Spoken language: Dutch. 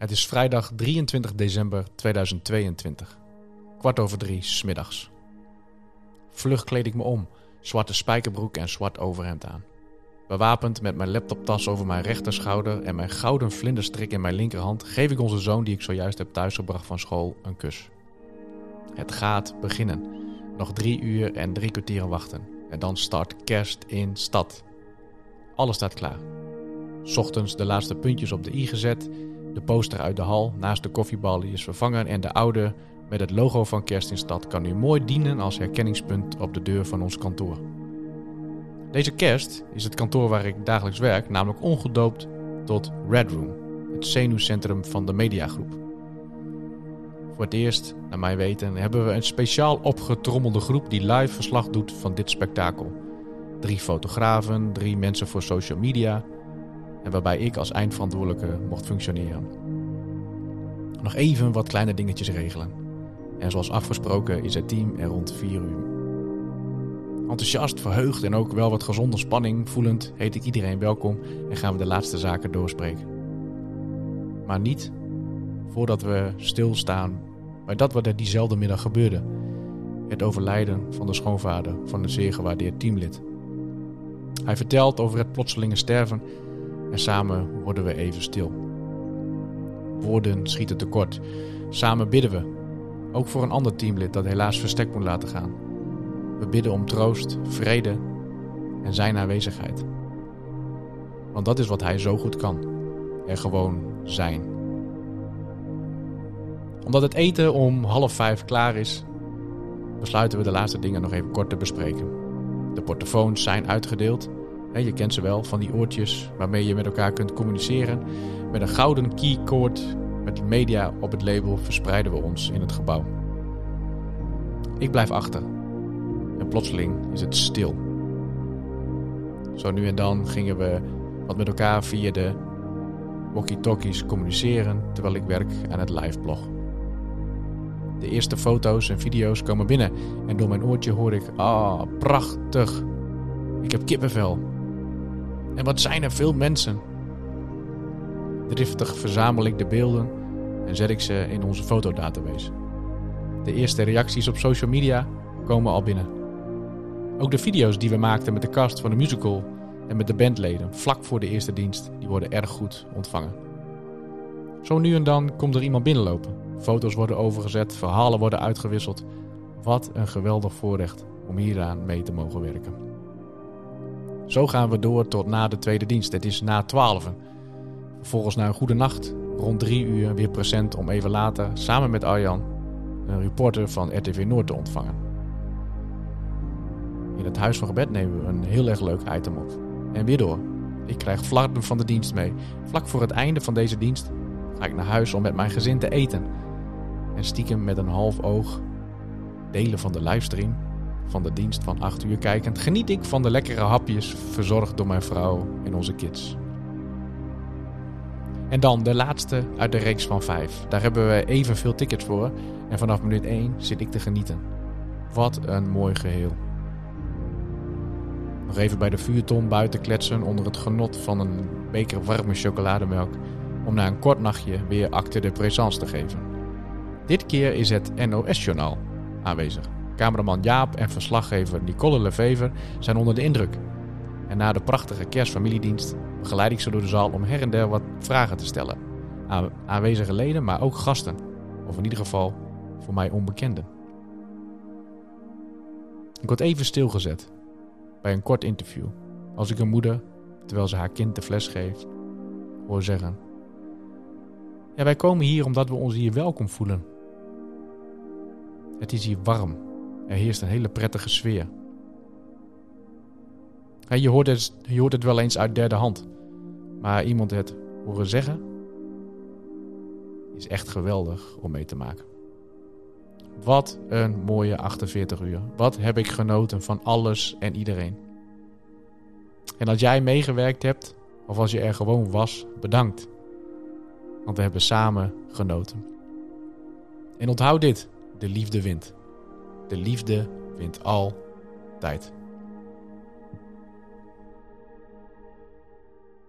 Het is vrijdag 23 december 2022. Kwart over drie smiddags. Vlug kleed ik me om, zwarte spijkerbroek en zwart overhemd aan. Bewapend met mijn laptoptas over mijn rechterschouder en mijn gouden vlinderstrik in mijn linkerhand, geef ik onze zoon die ik zojuist heb thuisgebracht van school een kus. Het gaat beginnen. Nog drie uur en drie kwartieren wachten. En dan start kerst in stad. Alles staat klaar. Ochtends de laatste puntjes op de i gezet de poster uit de hal naast de koffiebal is vervangen en de oude met het logo van Kerst in Stad kan nu mooi dienen als herkenningspunt op de deur van ons kantoor. Deze kerst is het kantoor waar ik dagelijks werk namelijk ongedoopt tot Red Room, het zenuwcentrum van de mediagroep. Voor het eerst, naar mijn weten, hebben we een speciaal opgetrommelde groep die live verslag doet van dit spektakel. Drie fotografen, drie mensen voor social media, en waarbij ik als eindverantwoordelijke mocht functioneren. Nog even wat kleine dingetjes regelen. En zoals afgesproken is het team er rond 4 uur. Enthousiast, verheugd en ook wel wat gezonde spanning voelend heet ik iedereen welkom en gaan we de laatste zaken doorspreken. Maar niet voordat we stilstaan bij dat wat er diezelfde middag gebeurde. Het overlijden van de schoonvader van een zeer gewaardeerd teamlid. Hij vertelt over het plotselinge sterven en samen worden we even stil. Woorden schieten tekort. Samen bidden we. Ook voor een ander teamlid dat helaas verstek moet laten gaan. We bidden om troost, vrede en zijn aanwezigheid. Want dat is wat hij zo goed kan. Er gewoon zijn. Omdat het eten om half vijf klaar is, besluiten we de laatste dingen nog even kort te bespreken. De portofoons zijn uitgedeeld je kent ze wel, van die oortjes waarmee je met elkaar kunt communiceren. Met een gouden keycord met media op het label verspreiden we ons in het gebouw. Ik blijf achter. En plotseling is het stil. Zo nu en dan gingen we wat met elkaar via de walkie-talkies communiceren terwijl ik werk aan het liveblog. De eerste foto's en video's komen binnen en door mijn oortje hoor ik: Ah, prachtig. Ik heb kippenvel. En wat zijn er veel mensen? Driftig verzamel ik de beelden en zet ik ze in onze fotodatabase. De eerste reacties op social media komen al binnen. Ook de video's die we maakten met de cast van de musical en met de bandleden vlak voor de eerste dienst, die worden erg goed ontvangen. Zo nu en dan komt er iemand binnenlopen. Foto's worden overgezet, verhalen worden uitgewisseld. Wat een geweldig voorrecht om hieraan mee te mogen werken. Zo gaan we door tot na de tweede dienst. Het is na 12. Vervolgens na een goede nacht, rond drie uur weer present om even later samen met Arjan een reporter van RTV Noord te ontvangen. In het huis van gebed nemen we een heel erg leuk item op. En weer door. Ik krijg flarden van de dienst mee. Vlak voor het einde van deze dienst ga ik naar huis om met mijn gezin te eten. En stiekem met een half oog delen van de livestream van de dienst van 8 uur kijkend, geniet ik van de lekkere hapjes verzorgd door mijn vrouw en onze kids. En dan de laatste uit de reeks van 5. Daar hebben we evenveel tickets voor en vanaf minuut 1 zit ik te genieten. Wat een mooi geheel. Nog even bij de vuurton buiten kletsen onder het genot van een beker warme chocolademelk om na een kort nachtje weer acte de présence te geven. Dit keer is het NOS-journaal aanwezig. Cameraman Jaap en verslaggever Nicole Levever zijn onder de indruk. En na de prachtige kerstfamiliedienst begeleid ik ze door de zaal om her en der wat vragen te stellen. Aan aanwezige leden, maar ook gasten. Of in ieder geval voor mij onbekenden. Ik word even stilgezet bij een kort interview. Als ik een moeder, terwijl ze haar kind de fles geeft, hoor zeggen: Ja, wij komen hier omdat we ons hier welkom voelen. Het is hier warm er heerst een hele prettige sfeer. je, hoort het, je hoort het wel eens uit derde hand. Maar iemand het horen zeggen is echt geweldig om mee te maken. Wat een mooie 48 uur. Wat heb ik genoten van alles en iedereen. En als jij meegewerkt hebt, of als je er gewoon was, bedankt. Want we hebben samen genoten. En onthoud dit: de liefde wint. De liefde wint altijd.